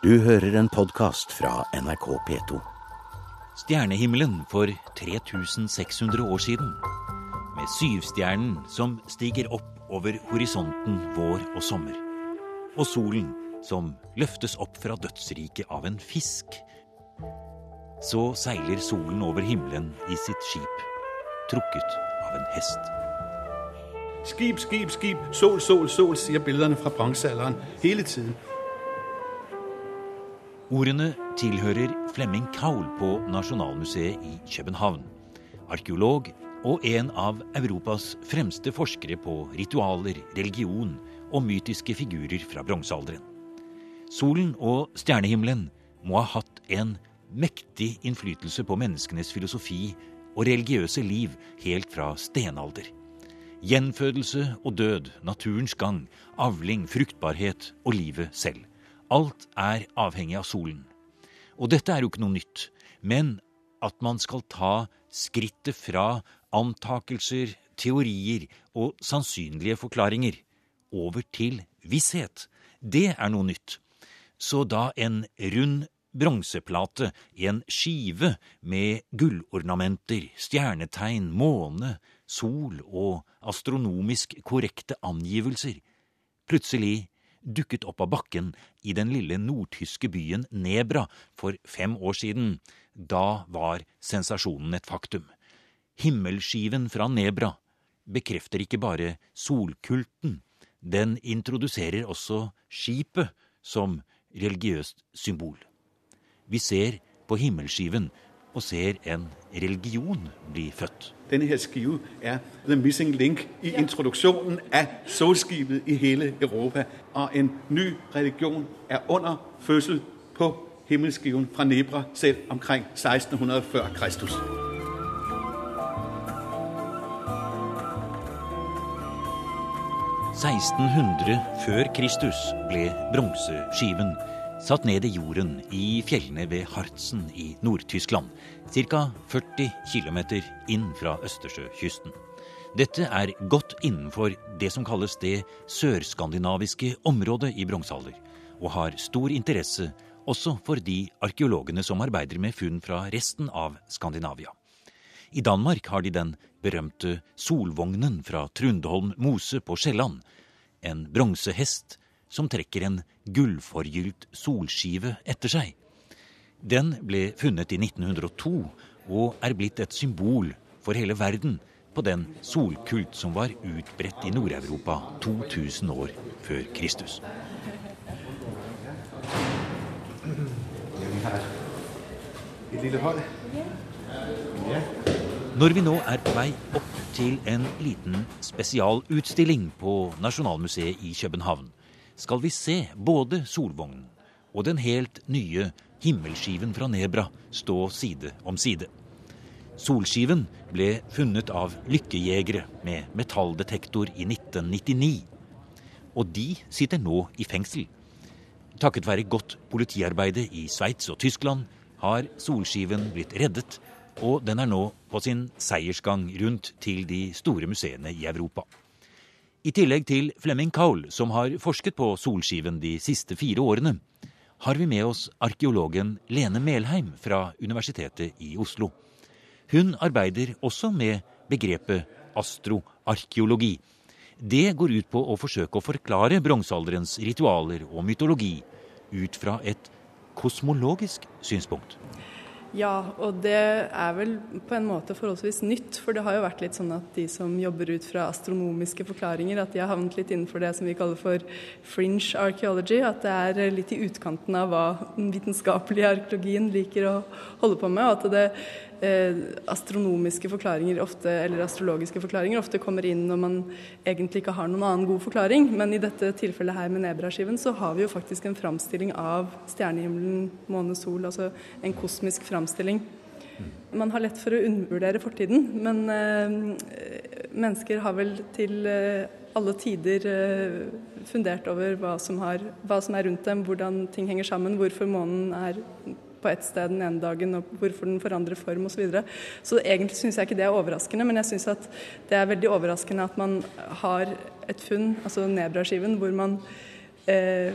Du hører en podkast fra NRK P2. Stjernehimmelen for 3600 år siden. Med syvstjernen som stiger opp over horisonten vår og sommer. Og solen som løftes opp fra dødsriket av en fisk. Så seiler solen over himmelen i sitt skip, trukket av en hest. Skip, skip, skip, sol, sol, sol, sier bildene fra bronsealderen hele tiden. Ordene tilhører Flemming Kaul på Nasjonalmuseet i København. Arkeolog og en av Europas fremste forskere på ritualer, religion og mytiske figurer fra bronsealderen. Solen og stjernehimmelen må ha hatt en mektig innflytelse på menneskenes filosofi og religiøse liv helt fra stenalder. Gjenfødelse og død, naturens gang, avling, fruktbarhet og livet selv. Alt er avhengig av solen. Og dette er jo ikke noe nytt, men at man skal ta skrittet fra antakelser, teorier og sannsynlige forklaringer over til visshet, det er noe nytt. Så da en rund bronseplate i en skive med gullornamenter, stjernetegn, måne, sol og astronomisk korrekte angivelser plutselig dukket opp av bakken i den lille nordtyske byen Nebra for fem år siden. Da var sensasjonen et faktum. Himmelskiven fra Nebra bekrefter ikke bare solkulten, den introduserer også skipet som religiøst symbol. Vi ser på himmelskiven og ser en religion bli født. Denne her skive er the missing link i introduksjonen av solskipet i hele Europa. Og en ny religion er under fødsel på himmelskiven fra Nebra selv omkring 1600 før Kristus. «1600 før Kristus ble bronseskiven satt ned i jorden i fjellene ved Harzen i Nord-Tyskland, ca. 40 km inn fra Østersjøkysten. Dette er godt innenfor det som kalles det sørskandinaviske området i bronsealder, og har stor interesse også for de arkeologene som arbeider med funn fra resten av Skandinavia. I Danmark har de den berømte Solvognen fra Trundholm mose på Sjælland, en bronsehest som trekker en gullforgylt solskive etter seg. Den ble funnet i 1902 og er blitt et symbol for hele verden på den solkult som var utbredt i Nord-Europa 2000 år før Kristus. Når vi nå er på vei opp til en liten spesialutstilling på Nasjonalmuseet i København, skal vi se både Solvognen og den helt nye himmelskiven fra Nebra stå side om side. Solskiven ble funnet av lykkejegere med metalldetektor i 1999. Og de sitter nå i fengsel. Takket være godt politiarbeide i Sveits og Tyskland har Solskiven blitt reddet, og den er nå på sin seiersgang rundt til de store museene i Europa. I tillegg til Flemming Kaul, som har forsket på Solskiven de siste fire årene, har vi med oss arkeologen Lene Melheim fra Universitetet i Oslo. Hun arbeider også med begrepet astroarkeologi. Det går ut på å forsøke å forklare bronsealderens ritualer og mytologi ut fra et kosmologisk synspunkt. Ja, og det er vel på en måte forholdsvis nytt. For det har jo vært litt sånn at de som jobber ut fra astronomiske forklaringer, at de har havnet litt innenfor det som vi kaller for fringe archaeology. At det er litt i utkanten av hva den vitenskapelige arkeologien liker å holde på med. Og at det astronomiske forklaringer ofte, eller astrologiske forklaringer ofte kommer inn når man egentlig ikke har noen annen god forklaring. Men i dette tilfellet her med Nebra-skiven så har vi jo faktisk en framstilling av stjernehimmelen, måne, sol, altså en kosmisk framstilling. Man har lett for å undervurdere fortiden, men eh, mennesker har vel til eh, alle tider eh, fundert over hva som, har, hva som er rundt dem, hvordan ting henger sammen, hvorfor månen er på ett sted den ene dagen, og hvorfor den forandrer form osv. Så, videre. så egentlig syns jeg ikke det er overraskende, men jeg syns at det er veldig overraskende at man har et funn, altså Nebra-skiven, hvor man eh,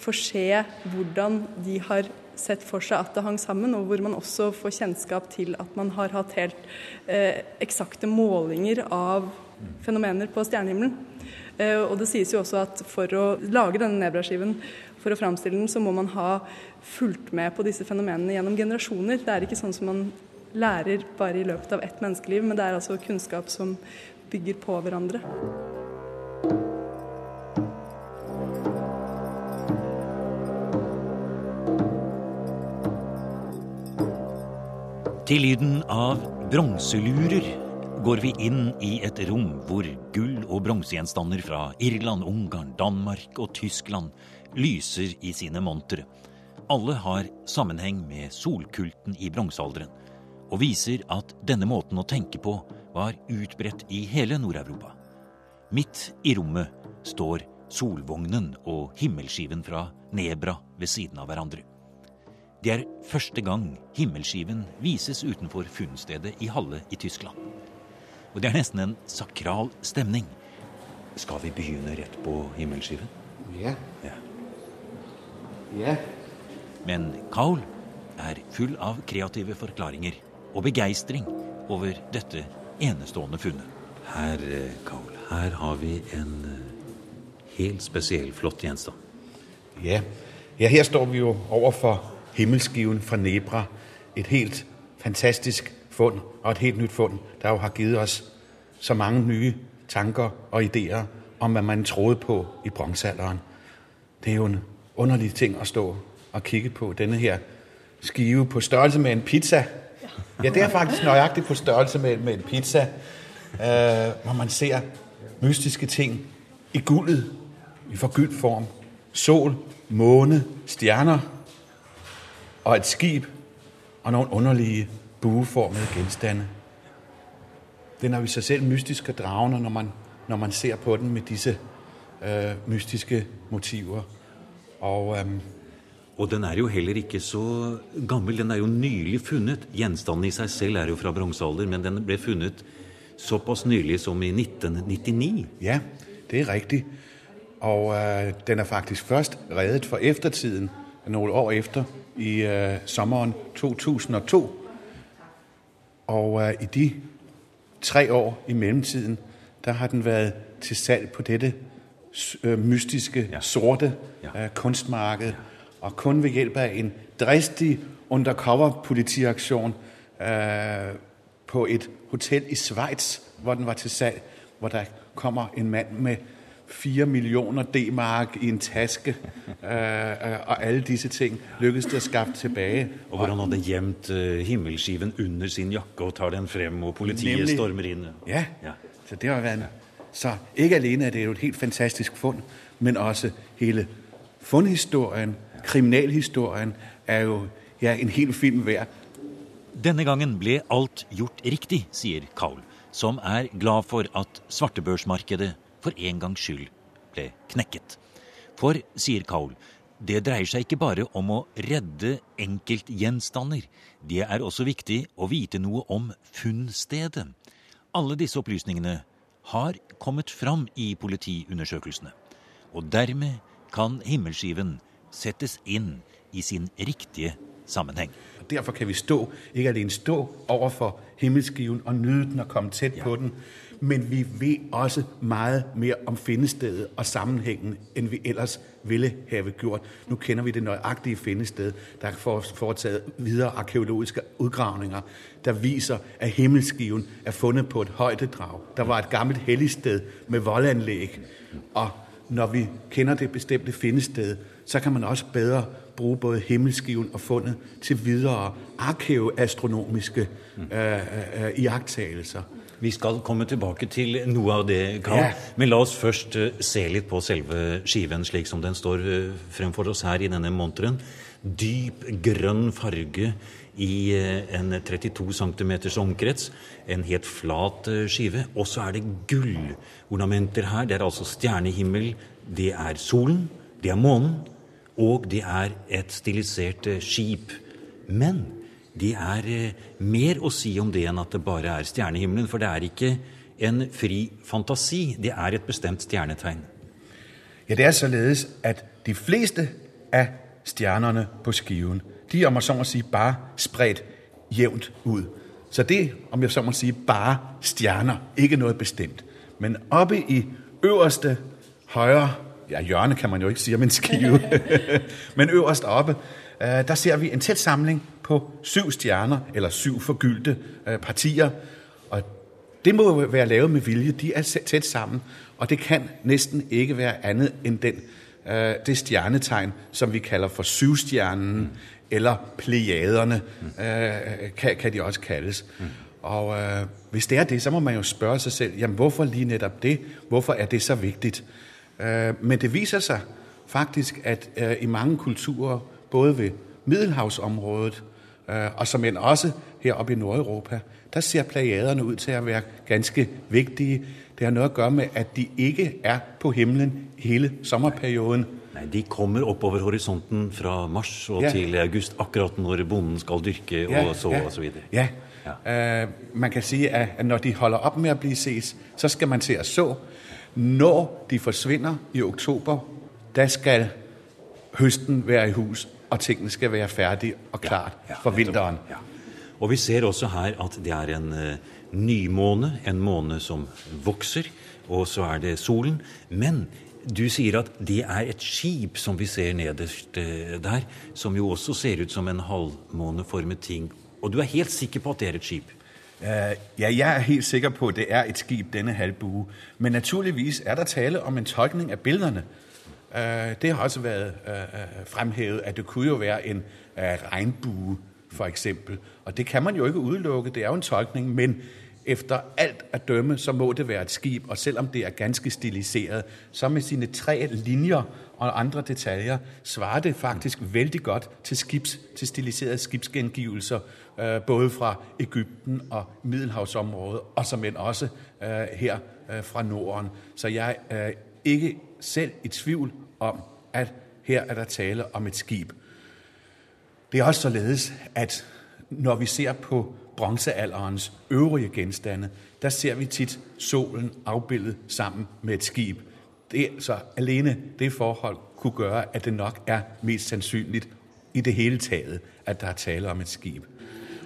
får se hvordan de har sett for seg at det hang sammen, og hvor man også får kjennskap til at man har hatt helt eh, eksakte målinger av fenomener på stjernehimmelen. Eh, og det sies jo også at for å lage denne nebraskiven, for å framstille den, så må man ha fulgt med på disse fenomenene gjennom generasjoner. Det er ikke sånn som man lærer bare i løpet av ett menneskeliv, men det er altså kunnskap som bygger på hverandre. Til lyden av bronselurer går vi inn i et rom hvor gull- og bronsegjenstander fra Irland, Ungarn, Danmark og Tyskland lyser i sine montre. Alle har sammenheng med solkulten i bronsealderen, og viser at denne måten å tenke på var utbredt i hele Nord-Europa. Midt i rommet står solvognen og himmelskiven fra Nebra ved siden av hverandre. Det er første gang himmelskiven vises utenfor funnstedet i Halle i Tyskland. Og det er nesten en sakral stemning. Skal vi begynne rett på himmelskiven? Ja. Ja. Ja. Men Kaul er full av kreative forklaringer og begeistring over dette enestående funnet. Her, eh, Kaul, her har vi en eh, helt spesiell, flott gjenstand. Ja. ja, her står vi jo overfor himmelskiven fra Nebra. Et helt fantastisk fund, og et helt nytt fund, der jo har givet oss så mange nye tanker og ideer om hva man trodde på i bronsealderen. Det er jo en underlig ting å stå og kigge på. Denne her skive på størrelse med en pizza. Ja, det er faktisk nøyaktig på størrelse med, med en pizza, øh, hvor man ser mystiske ting i gullet, i forgyldt form. Sol, måne, stjerner og et skip og noen underlige bueformede gjenstande. Den er i seg selv mystisk og dragende når man, når man ser på den med disse øh, mystiske motiver. Og, um, Og den er jo heller ikke så gammel. Den er jo nylig funnet. Gjenstanden i seg selv er jo fra bronsealder, men den ble funnet såpass nylig som i 1999. ja, det er riktig. Og uh, den er faktisk først reddet for eftertiden noen år efter i uh, sommeren 2002. Og uh, i de tre år i mellemtiden, der har den vært til salg på dette mystiske, Ja. sorte Ja. øh, kunstmarked. Og kun ved hjelp av en dristig undercover-politiaksjon øh, på et hotell i Sveits, hvor den var til salg, hvor der kommer en mann med fire millioner D-mark i en taske, øh, øh, og alle disse ting lykkes det å skaffe tilbake. Og hvor han hadde gjemt eh, himmelskiven under sin jakke og tar den frem, og politiet Nemlig. stormer inn. Ja, Ja. så det har vært en... Så ikke alene er det jo et helt fantastisk fund, men også hele fundhistorien, kriminalhistorien, er jo ja, en hel film hver. Denne gangen ble alt gjort riktig, sier Kaul, som er glad for at svartebørsmarkedet for en gangs skyld ble knekket. For, sier Kaul, det dreier seg ikke bare om å redde enkeltgjenstander. Det er også viktig å vite noe om funnstedet. Alle disse opplysningene har kommet fram i politiundersøkelsene. Og dermed kan himmelskiven settes inn i sin riktige sammenheng. Derfor kan vi stå, ikke alene stå overfor himmelskiven og nyde den og komme tett på den, men vi ved også meget mere om findestedet og sammenhængen, end vi ellers ville have gjort. Nu kender vi det nøjagtige findested. Der er for- foretaget videre arkeologiske udgravninger, der viser, at himmelskiven er fundet på et højdedrag. Der var et gammelt helligsted med voldanlæg, og når vi kender det bestemte findested, så kan man også bedre bruge både himmelskiven og fundet til videre arkeoastronomiske øh, øh, iagttagelser. Vi skal komme tilbake til noe av det, Karl. Men la oss først eh, se litt på selve skiven slik som den står eh, fremfor oss her i denne monteren. Dyp grønn farge i eh, en 32 cm omkrets. En helt flat skive. Og så er det gullornamenter her. Det er altså stjernehimmel. Det er solen. Det er månen. Og det er et stilisert skip. Men det er eh, mer å si om det enn at det bare er stjernehimmelen. For det er ikke en fri fantasi. Det er et bestemt stjernetegn. Ja, det er således, at de fleste av stjernerne på skiven, de er, om jeg så må si, bare spredt jævnt ut. Så det, om jeg så må si, bare stjerner, ikke noe bestemt. Men oppe i øverste højre, ja hjørne kan man jo ikke sige om en skive, men øverst oppe, øh, der ser vi en tæt samling på syv stjerner, eller syv forgyldte øh, partier. Og det må jo være lavet med vilje, de er tæt sammen, og det kan næsten ikke være andet end den, øh, det stjernetegn, som vi kalder for syvstjernen, mm. eller plejaderne, kan, de også kaldes. Mm. Og hvis det er det, så må man jo spørge sig selv, jamen hvorfor lige netop det? Hvorfor er det så vigtigt? Øh, men det viser sig faktisk, at øh, i mange kulturer, både ved Middelhavsområdet, øh, og som end også heroppe i Nordeuropa, der ser plejaderne ud til at være ganske vigtige. Det har noget at gøre med, at de ikke er på himlen hele sommerperioden. Nei, De kommer oppover horisonten fra mars og ja. til august, akkurat når bonden skal dyrke ja, og så ja, og så videre. Ja, ja. Uh, man kan sige, at når de holder op med at blive ses, så skal man til at så. Når de forsvinner i oktober, da skal høsten være i hus, og tingene skal være ferdige og klart for vinteren. Ja. Og vi ser også her at det er en uh, nymåne, en måne som vokser, og så er det solen. Men du sier at det er et skip som vi ser nederst uh, der, som jo også ser ut som en halvmåneformet ting. Og du er helt sikker på at det er et skip? Uh, ja, jeg er helt sikker på, at det er et skip, denne halvbue. Men naturligvis er der tale om en tolkning av bildene. Uh, det har også været uh, fremhævet, at det kunne jo være en regnbue, for eksempel. Og det kan man jo ikke udelukke, det er jo en tolkning, men efter alt at dømme, så må det være et skib, og selvom det er ganske stiliseret, så med sine tre linjer og andre detaljer, svarer det faktisk veldig godt til, skibs, til stiliserede skibsgengivelser, øh, både fra Ægypten og Middelhavsområdet, og som end også øh, her øh, fra Norden. Så jeg er ikke selv i tvivl om, at her er der tale om et skib. Det er også således, at når vi ser på bronzealderens øvrige genstande, der ser vi tit solen afbildet sammen med et skib. Det, så alene det forhold kunne gøre, at det nok er mest sandsynligt i det hele taget, at der er tale om et skib.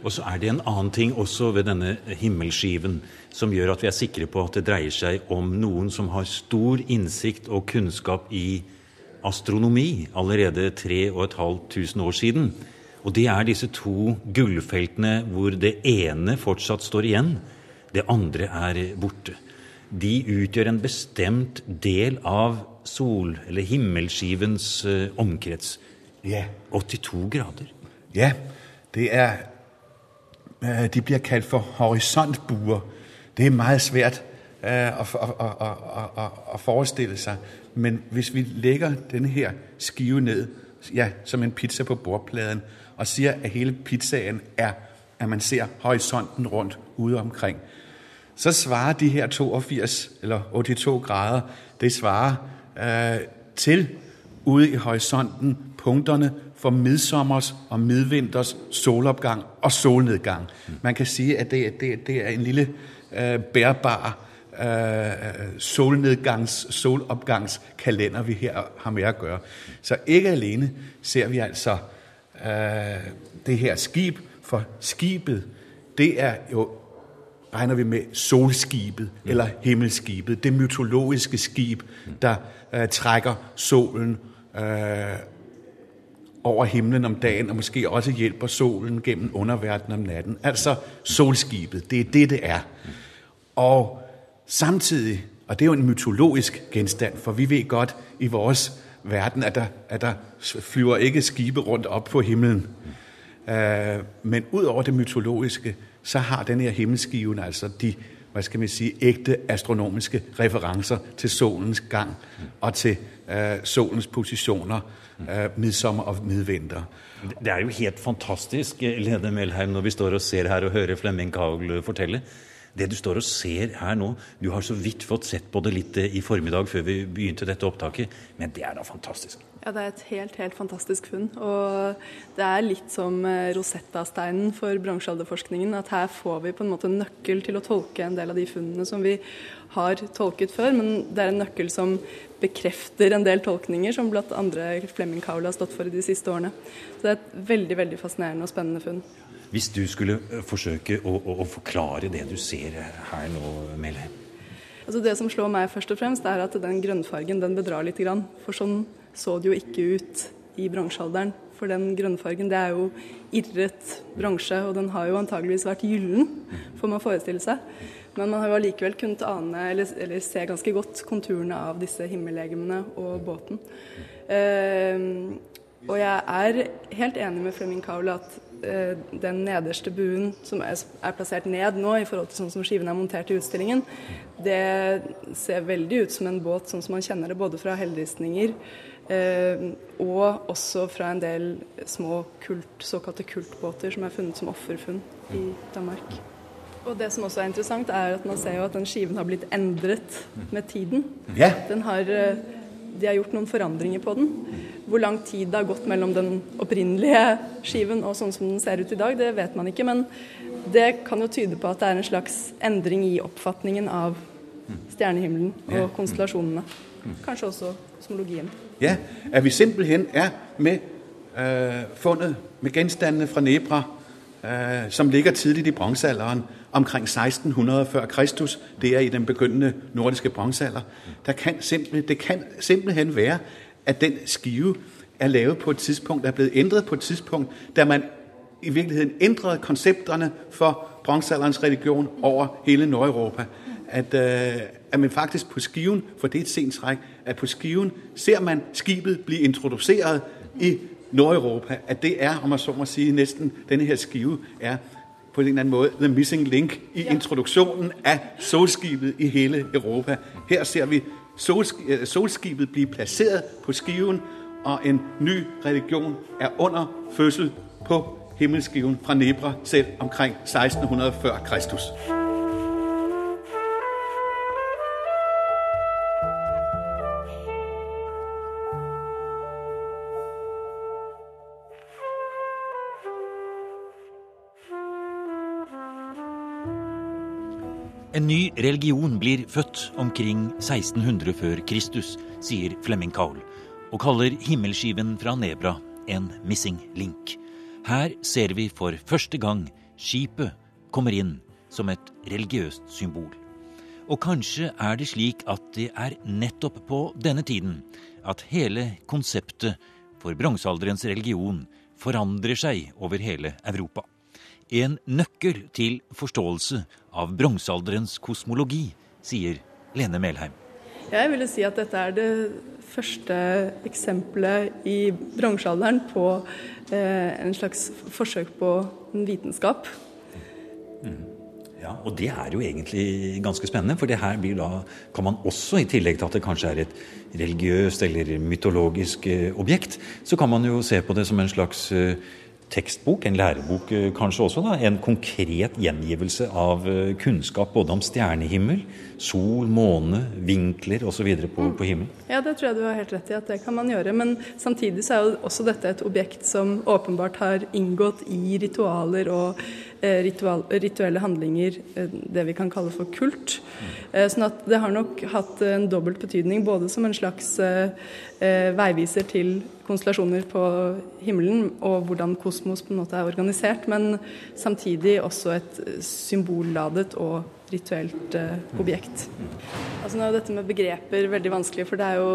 Og så er det en annen ting også ved denne himmelskiven som gjør at vi er sikre på at det dreier seg om noen som har stor innsikt og kunnskap i astronomi allerede 3500 år siden. Og det er disse to gullfeltene hvor det ene fortsatt står igjen, det andre er borte. De utgjør en bestemt del av sol- eller himmelskivens uh, omkrets. Ja. 82 grader. Ja, det er uh, De blir kalt for horisontbuer. Det er veldig svært å, å, å at forestille seg. Men hvis vi legger denne her skive ned ja, som en pizza på bordpladen, og sier at hele pizzaen er at man ser horisonten rundt ude omkring, så svarer de her 82 eller 82 grader det svarer øh, til ude i horisonten punkterne for midsommers og midvinters solopgang og solnedgang. Man kan sige at det, det, det er en lille øh, bærbar øh, solnedgangs, solopgangskalender, vi her har med at gøre. Så ikke alene ser vi altså øh, det her skib, for skibet, det er jo, regner vi med, solskibet eller himmelskibet, det mytologiske skib, der øh, trækker solen øh, over himlen om dagen, og måske også hjælper solen gennem underverdenen om natten. Altså solskibet, det er det, det er. Og samtidig, og det er jo en mytologisk genstand, for vi ved godt i vores verden, at der, at der flyver ikke skibe rundt op på himmelen. Uh, men ud over det mytologiske, så har den her himmelskiven altså de hva skal man si, ekte astronomiske referanser til solens gang og til uh, solens posisjoner uh, midsommer og midvinter. Det er jo helt fantastisk, Lene Melheim, når vi står og ser her og hører Flemming Kagel fortelle. Det du står og ser her nå Du har så vidt fått sett på det litt i formiddag før vi begynte dette opptaket, men det er da fantastisk. Ja, det er et helt, helt fantastisk funn. Og det er litt som eh, Rosetta-steinen for bransjealderforskningen. At her får vi på en måte en nøkkel til å tolke en del av de funnene som vi har tolket før. Men det er en nøkkel som bekrefter en del tolkninger som blant andre Flemming Kaule har stått for i de siste årene. Så det er et veldig, veldig fascinerende og spennende funn. Hvis du skulle eh, forsøke å, å, å forklare det du ser her nå, Melheim? Altså det som slår meg først og fremst, er at den grønnfargen den bedrar litt. For sånn så det jo ikke ut i bransjealderen. For den grønnfargen det er jo irret bransje, og den har jo antageligvis vært gyllen, får man forestille seg. Men man har jo allikevel kunnet ane, eller, eller, se ganske godt konturene av disse himmellegemene og båten. Eh, og jeg er helt enig med Flemming Kaul at den nederste buen som er, er, plassert ned nå, i forhold til sånn som skiven er montert i utstillingen, det ser veldig ut som en båt sånn som man kjenner det både fra helleristninger Eh, og også fra en del små kult, såkalte kultbåter som er funnet som offerfunn i Danmark. Og det som også er interessant, er at man ser jo at den skiven har blitt endret med tiden. Den har, eh, de har gjort noen forandringer på den. Hvor lang tid det har gått mellom den opprinnelige skiven og sånn som den ser ut i dag, det vet man ikke. Men det kan jo tyde på at det er en slags endring i oppfatningen av stjernehimmelen og konstellasjonene. Kanskje også kosmologien. Ja, at vi simpelthen er med øh, fundet med genstandene fra Nebra, øh, som ligger tidlig i bronsealderen, omkring 1600 før Kristus. Det er i den begyndende nordiske bronsealder. Der kan simpelthen, det kan simpelthen være, at den skive er lavet på et tidspunkt, er blevet ændret på et tidspunkt, da man i virkeligheden ændrede koncepterne for bronzealderens religion over hele Nordeuropa. At, øh, at man faktisk på skiven, for det er et sent træk, at på skiven ser man skibet blive introduceret i Nordeuropa. At det er, om man så må sige, næsten denne her skive er på en eller anden måde the missing link i introduktionen af solskibet i hele Europa. Her ser vi solskibet blive placeret på skiven, og en ny religion er under fødsel på himmelskiven fra Nebra selv omkring 1600 før Kristus. En ny religion blir født omkring 1600 før Kristus, sier Flemming Kaul, og kaller himmelskiven fra Nebra en missing link. Her ser vi for første gang skipet kommer inn som et religiøst symbol. Og kanskje er det slik at det er nettopp på denne tiden at hele konseptet for bronsealderens religion forandrer seg over hele Europa en nøkkel til forståelse av bronsealderens kosmologi, sier Lene Melheim. Jeg ville si at dette er det første eksempelet i bronsealderen på eh, en slags forsøk på en vitenskap. Mm. Ja, og det er jo egentlig ganske spennende, for det her blir da kan man også, i tillegg til at det kanskje er et religiøst eller mytologisk eh, objekt, så kan man jo se på det som en slags eh, tekstbok, en lærebok eh, kanskje også, da, en konkret gjengivelse av eh, kunnskap både om stjernehimmel, sol, måne, vinkler osv. På, mm. på himmelen. Ja, det tror jeg du har helt rett i at det kan man gjøre. Men samtidig så er jo også dette et objekt som åpenbart har inngått i ritualer og eh, ritual, rituelle handlinger, eh, det vi kan kalle for kult. Mm. Eh, sånn at det har nok hatt en dobbelt betydning, både som en slags eh, veiviser til konstellasjoner på himmelen og hvordan kosmos på en måte er organisert, men samtidig også et symbolladet og rituelt uh, objekt. Altså Nå er dette med begreper veldig vanskelig, for det er jo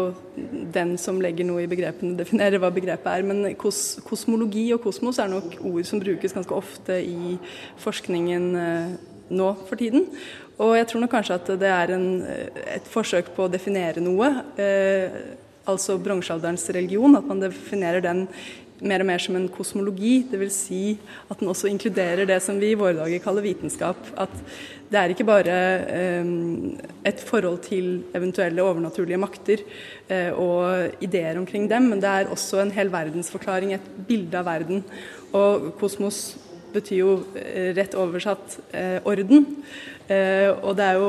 den som legger noe i begrepene, definerer hva begrepet er. Men kos kosmologi og kosmos er nok ord som brukes ganske ofte i forskningen uh, nå for tiden. Og jeg tror nok kanskje at det er en, et forsøk på å definere noe. Uh, altså bronsealderens religion, at man definerer den mer og mer som en kosmologi. Dvs. Si at den også inkluderer det som vi i våre dager kaller vitenskap. At det er ikke bare um, et forhold til eventuelle overnaturlige makter uh, og ideer omkring dem, men det er også en hel verdensforklaring, et bilde av verden. Og kosmos betyr jo uh, rett oversatt uh, orden. og det er jo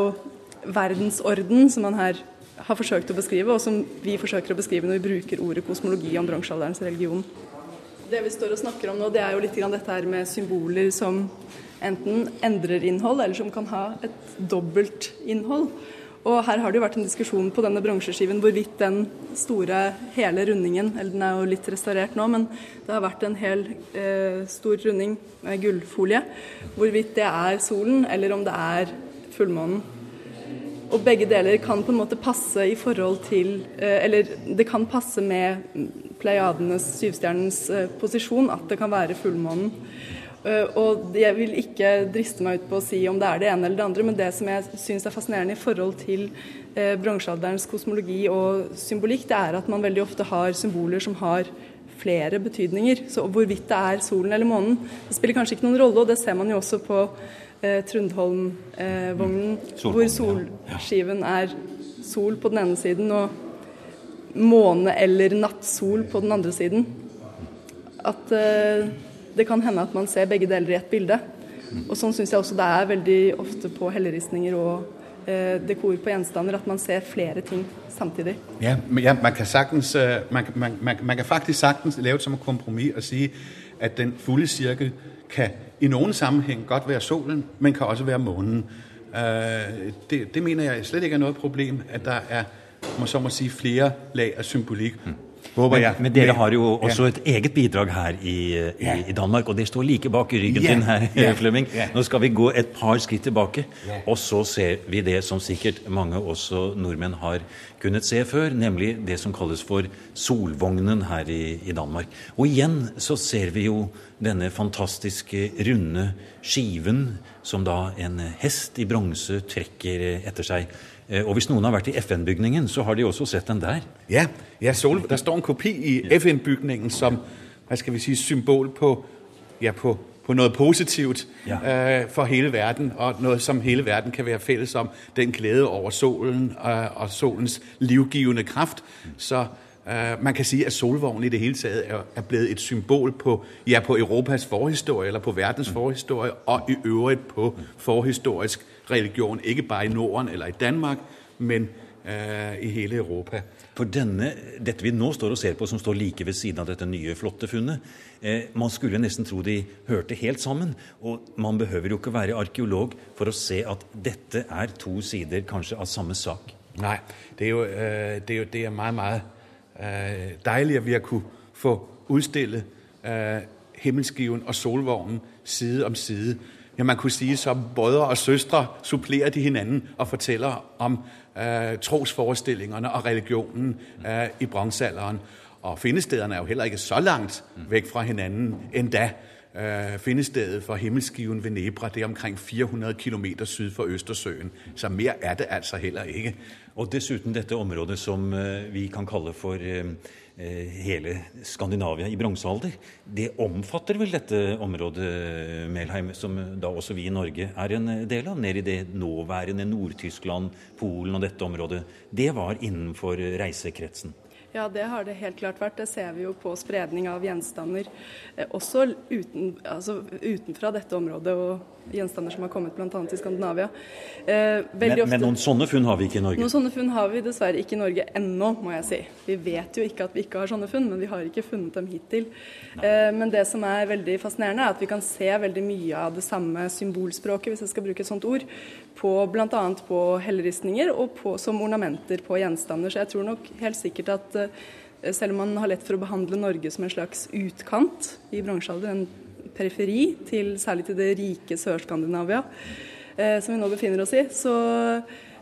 verdensorden som man her har forsøkt å beskrive, og som vi forsøker å beskrive når vi bruker ordet kosmologi om bronsealderens religion. Det vi står og snakker om nå, det er jo litt dette her med symboler som enten endrer innhold, eller som kan ha et dobbelt innhold. Og her har det jo vært en diskusjon på denne bronseskiven hvorvidt den store, hele rundingen Eller den er jo litt restaurert nå, men det har vært en hel eh, stor runding med gullfolie. Hvorvidt det er solen, eller om det er fullmånen. Og begge deler kan på en måte passe i forhold til eh, Eller det kan passe med Pleiadenes, syvstjernens eh, posisjon, at det kan være fullmånen. Eh, og jeg vil ikke driste meg ut på å si om det er det ene eller det andre, men det som jeg syns er fascinerende i forhold til bronsealderens kosmologi og symbolikk, det er at man veldig ofte har symboler som har flere betydninger. Så hvorvidt det er solen eller månen, det spiller kanskje ikke noen rolle, og det ser man jo også på eh, Trundholm-vognen, eh, hvor solskiven er sol på den ene siden og måne eller nattsol på den andre siden. At eh, det kan hende at man ser begge deler i ett bilde. Og sånn syns jeg også det er veldig ofte på helleristninger og eh, dekor på gjenstander, at man ser flere ting samtidig. Ja, ja man, kan sagtens, øh, man, man, man, kan faktisk sagtens lave det som et kompromiss og si at den fulde cirkel kan i noen sammenhæng godt være solen, men kan også være månen. Uh, det, det, mener jeg slett ikke er noe problem, at der er må så må si, flere lag av symbolikk. Men, men, dere har jo også et eget bidrag her i, i, i Danmark, og det står like bak ryggen din her, Flemming. Nå skal vi gå et par skritt tilbake, og så ser vi det som sikkert mange også nordmenn har kunnet se før, nemlig det som kalles for Solvognen her i, i Danmark. Og igjen så ser vi jo denne fantastiske runde skiven som da en hest i bronse trekker etter seg. Eh, og hvis noen har vært i FN-bygningen, så har de også sett den der. Ja, ja Sol, der står en kopi i FN-bygningen som hva skal vi si, symbol på, ja, på, på noe positivt ja. uh, for hele verden, og noe som hele verden kan være felles om. Den glede over solen uh, og solens livgivende kraft. Så uh, man kan si at solvognen i det hele taget er, er blevet et symbol på, ja, på Europas forhistorie, eller på verdens forhistorie, og i øvrigt på forhistorisk religion, ikke bare i Norden eller i Danmark, men eh, i hele Europa. For denne, dette vi nå står og ser på, som står like ved siden av dette nye, flotte funnet, eh, man skulle nesten tro de hørte helt sammen. Og man behøver jo ikke være arkeolog for å se at dette er to sider kanskje av samme sak. Nei, det er jo, øh, det er, jo, det er meget, meget deilig at vi har kunnet få utstillet øh, himmelskiven og solvognen side om side ja, man kunne sige så brødre og søstre supplerer de hinanden og forteller om øh, trosforestillingerne og religionen øh, i bronzealderen. Og findestederne er jo heller ikke så langt væk fra hinanden endda. Øh, findestedet for himmelskiven ved Nebra det er omkring 400 km syd for Østersøen. Så mer er det altså heller ikke. Og dessuten dette området som øh, vi kan kalle for øh, hele Skandinavia i bronsealder. Det omfatter vel dette området, Melheim, som da også vi i Norge er en del av? Ned i det nåværende Nord-Tyskland, Polen og dette området. Det var innenfor reisekretsen? Ja, det har det helt klart vært. Det ser vi jo på spredning av gjenstander. Eh, også uten, altså utenfra dette området og gjenstander som har kommet bl.a. til Skandinavia. Eh, men, ofte, men, noen sånne funn har vi ikke i Norge? Noen sånne funn har vi dessverre ikke i Norge ennå, må jeg si. Vi vet jo ikke at vi ikke har sånne funn, men vi har ikke funnet dem hittil. Eh, men det som er veldig fascinerende, er at vi kan se veldig mye av det samme symbolspråket, hvis jeg skal bruke et sånt ord, på bl.a. på helleristninger og på, som ornamenter på gjenstander. Så jeg tror nok helt sikkert at eh, selv om man har lett for å behandle Norge som en slags utkant i bronsealder, en periferi, til, særlig til det rike Sør-Skandinavia, eh, som vi nå befinner oss i, så,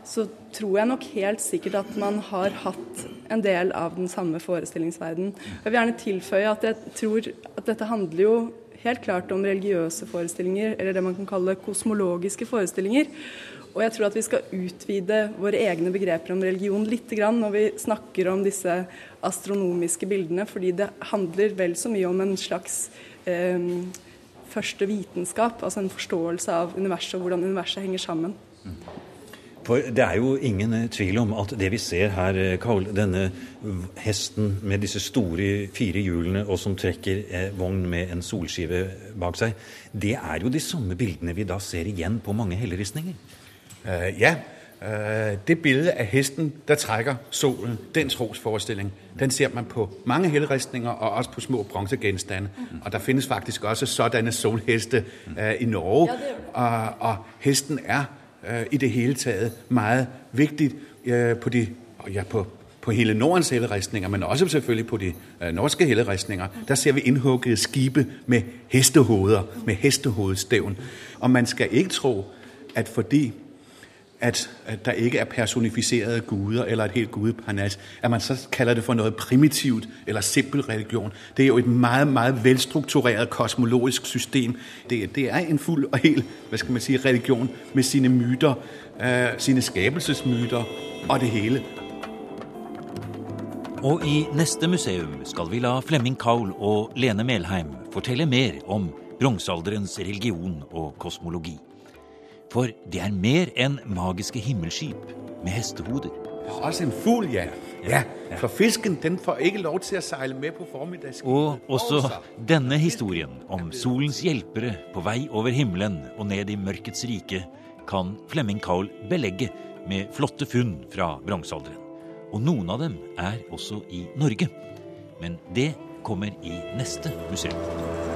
så, tror jeg nok helt sikkert at man har hatt en del av den samme forestillingsverdenen. Jeg vil gjerne tilføye at jeg tror at dette handler jo helt klart om religiøse forestillinger, eller det man kan kalle kosmologiske forestillinger. Og jeg tror at vi skal utvide våre egne begreper om religion litt når vi snakker om disse astronomiske bildene, fordi det handler vel så mye om en slags eh, første vitenskap, altså en forståelse av universet og hvordan universet henger sammen. Mm. For det er jo ingen eh, tvil om at det vi ser her, eh, Karl, denne hesten med disse store fire hjulene og som trekker eh, vogn med en solskive bak seg, det er jo de samme bildene vi da ser igjen på mange helleristninger. Uh, ja, Uh, det bildet av hesten der trekker solen, den trosforestilling, den ser man på mange helleristninger og også på små bronsegenstande. Og der finnes faktisk også sådanne solheste uh, i Norge. Og, og, hesten er i det hele taget meget viktig uh, på, de, ja, på, på hele Nordens helleristninger, men også selvfølgelig på de norske helleristninger. Der ser vi indhuggede skibe med hestehoveder, med hestehovedstævn. Og man skal ikke tro at fordi at, at der ikke er personifiserede guder eller et helt gudeparnas, at man så kaller det for noget primitivt eller simpel religion. Det er jo et meget, meget velstruktureret kosmologisk system. Det, det er en fuld og hel hvad skal man sige, religion med sine myter, øh, sine skabelsesmyter og det hele. Og i neste museum skal vi la Flemming Kaul og Lene Melheim fortelle mer om bronsealderens religion og kosmologi. For det er mer enn magiske himmelskip med hestehoder. Også en fugl, ja. ja. For fisken den får ikke lov til å seile med på formiddagsskipet. Og også denne historien om solens hjelpere på vei over himmelen og ned i mørkets rike kan Flemming Kaul belegge med flotte funn fra bronsealderen. Og noen av dem er også i Norge. Men det kommer i neste museum.